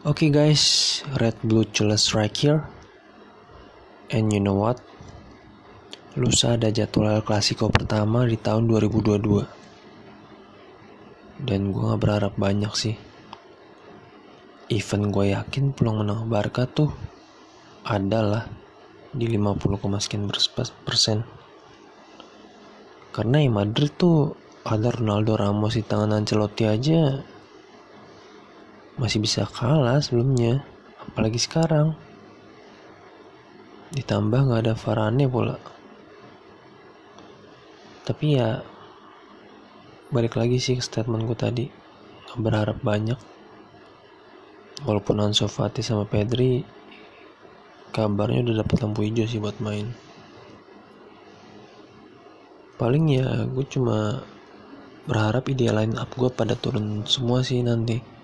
Okay guys, Red Blue Chills right here. And you know what? Lusa ada jadwal El Clasico pertama di tahun 2022. Dan gue gak berharap banyak sih. Even gue yakin peluang menang Barca tuh adalah di 50, sekian persen. Karena ya Madrid tuh ada Ronaldo Ramos di tangan Ancelotti aja masih bisa kalah sebelumnya apalagi sekarang. Ditambah nggak ada Varane pula. Tapi ya balik lagi sih ke statement gue tadi. Gak berharap banyak. Walaupun Ansu Fati sama Pedri kabarnya udah dapat lampu hijau sih buat main. Paling ya gue cuma berharap ideal line up gue pada turun semua sih nanti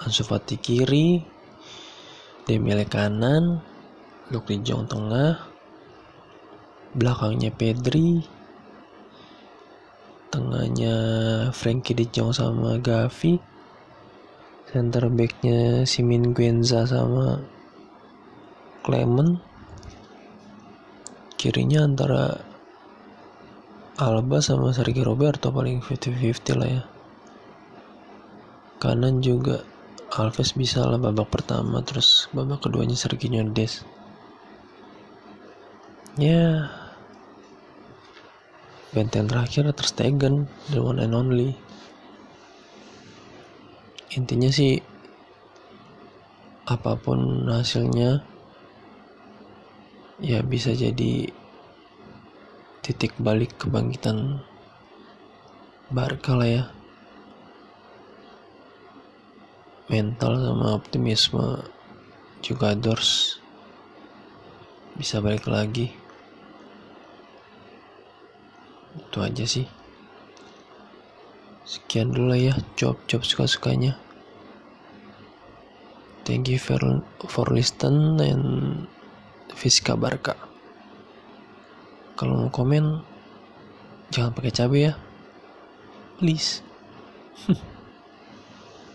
Ansu Fati kiri, Dembele kanan, Luke Jong tengah, belakangnya Pedri, tengahnya Frankie De Jong sama Gavi, center backnya Simin Guenza sama Clement, kirinya antara Alba sama Sergio Roberto paling 50-50 lah ya. Kanan juga Alves bisa lah babak pertama terus babak keduanya Serginho Des ya. Benteng terakhir Ter Stegen the one and only. Intinya sih apa pun hasilnya ya bisa jadi titik balik kebangkitan Barca lah ya mental sama optimisme juga Dors bisa balik lagi. Itu aja sih. Sekian dulu ya job-job suka-sukanya. Thank you for, for listen and Fiska Barca. Kalau mau komen jangan pakai cabai ya. Please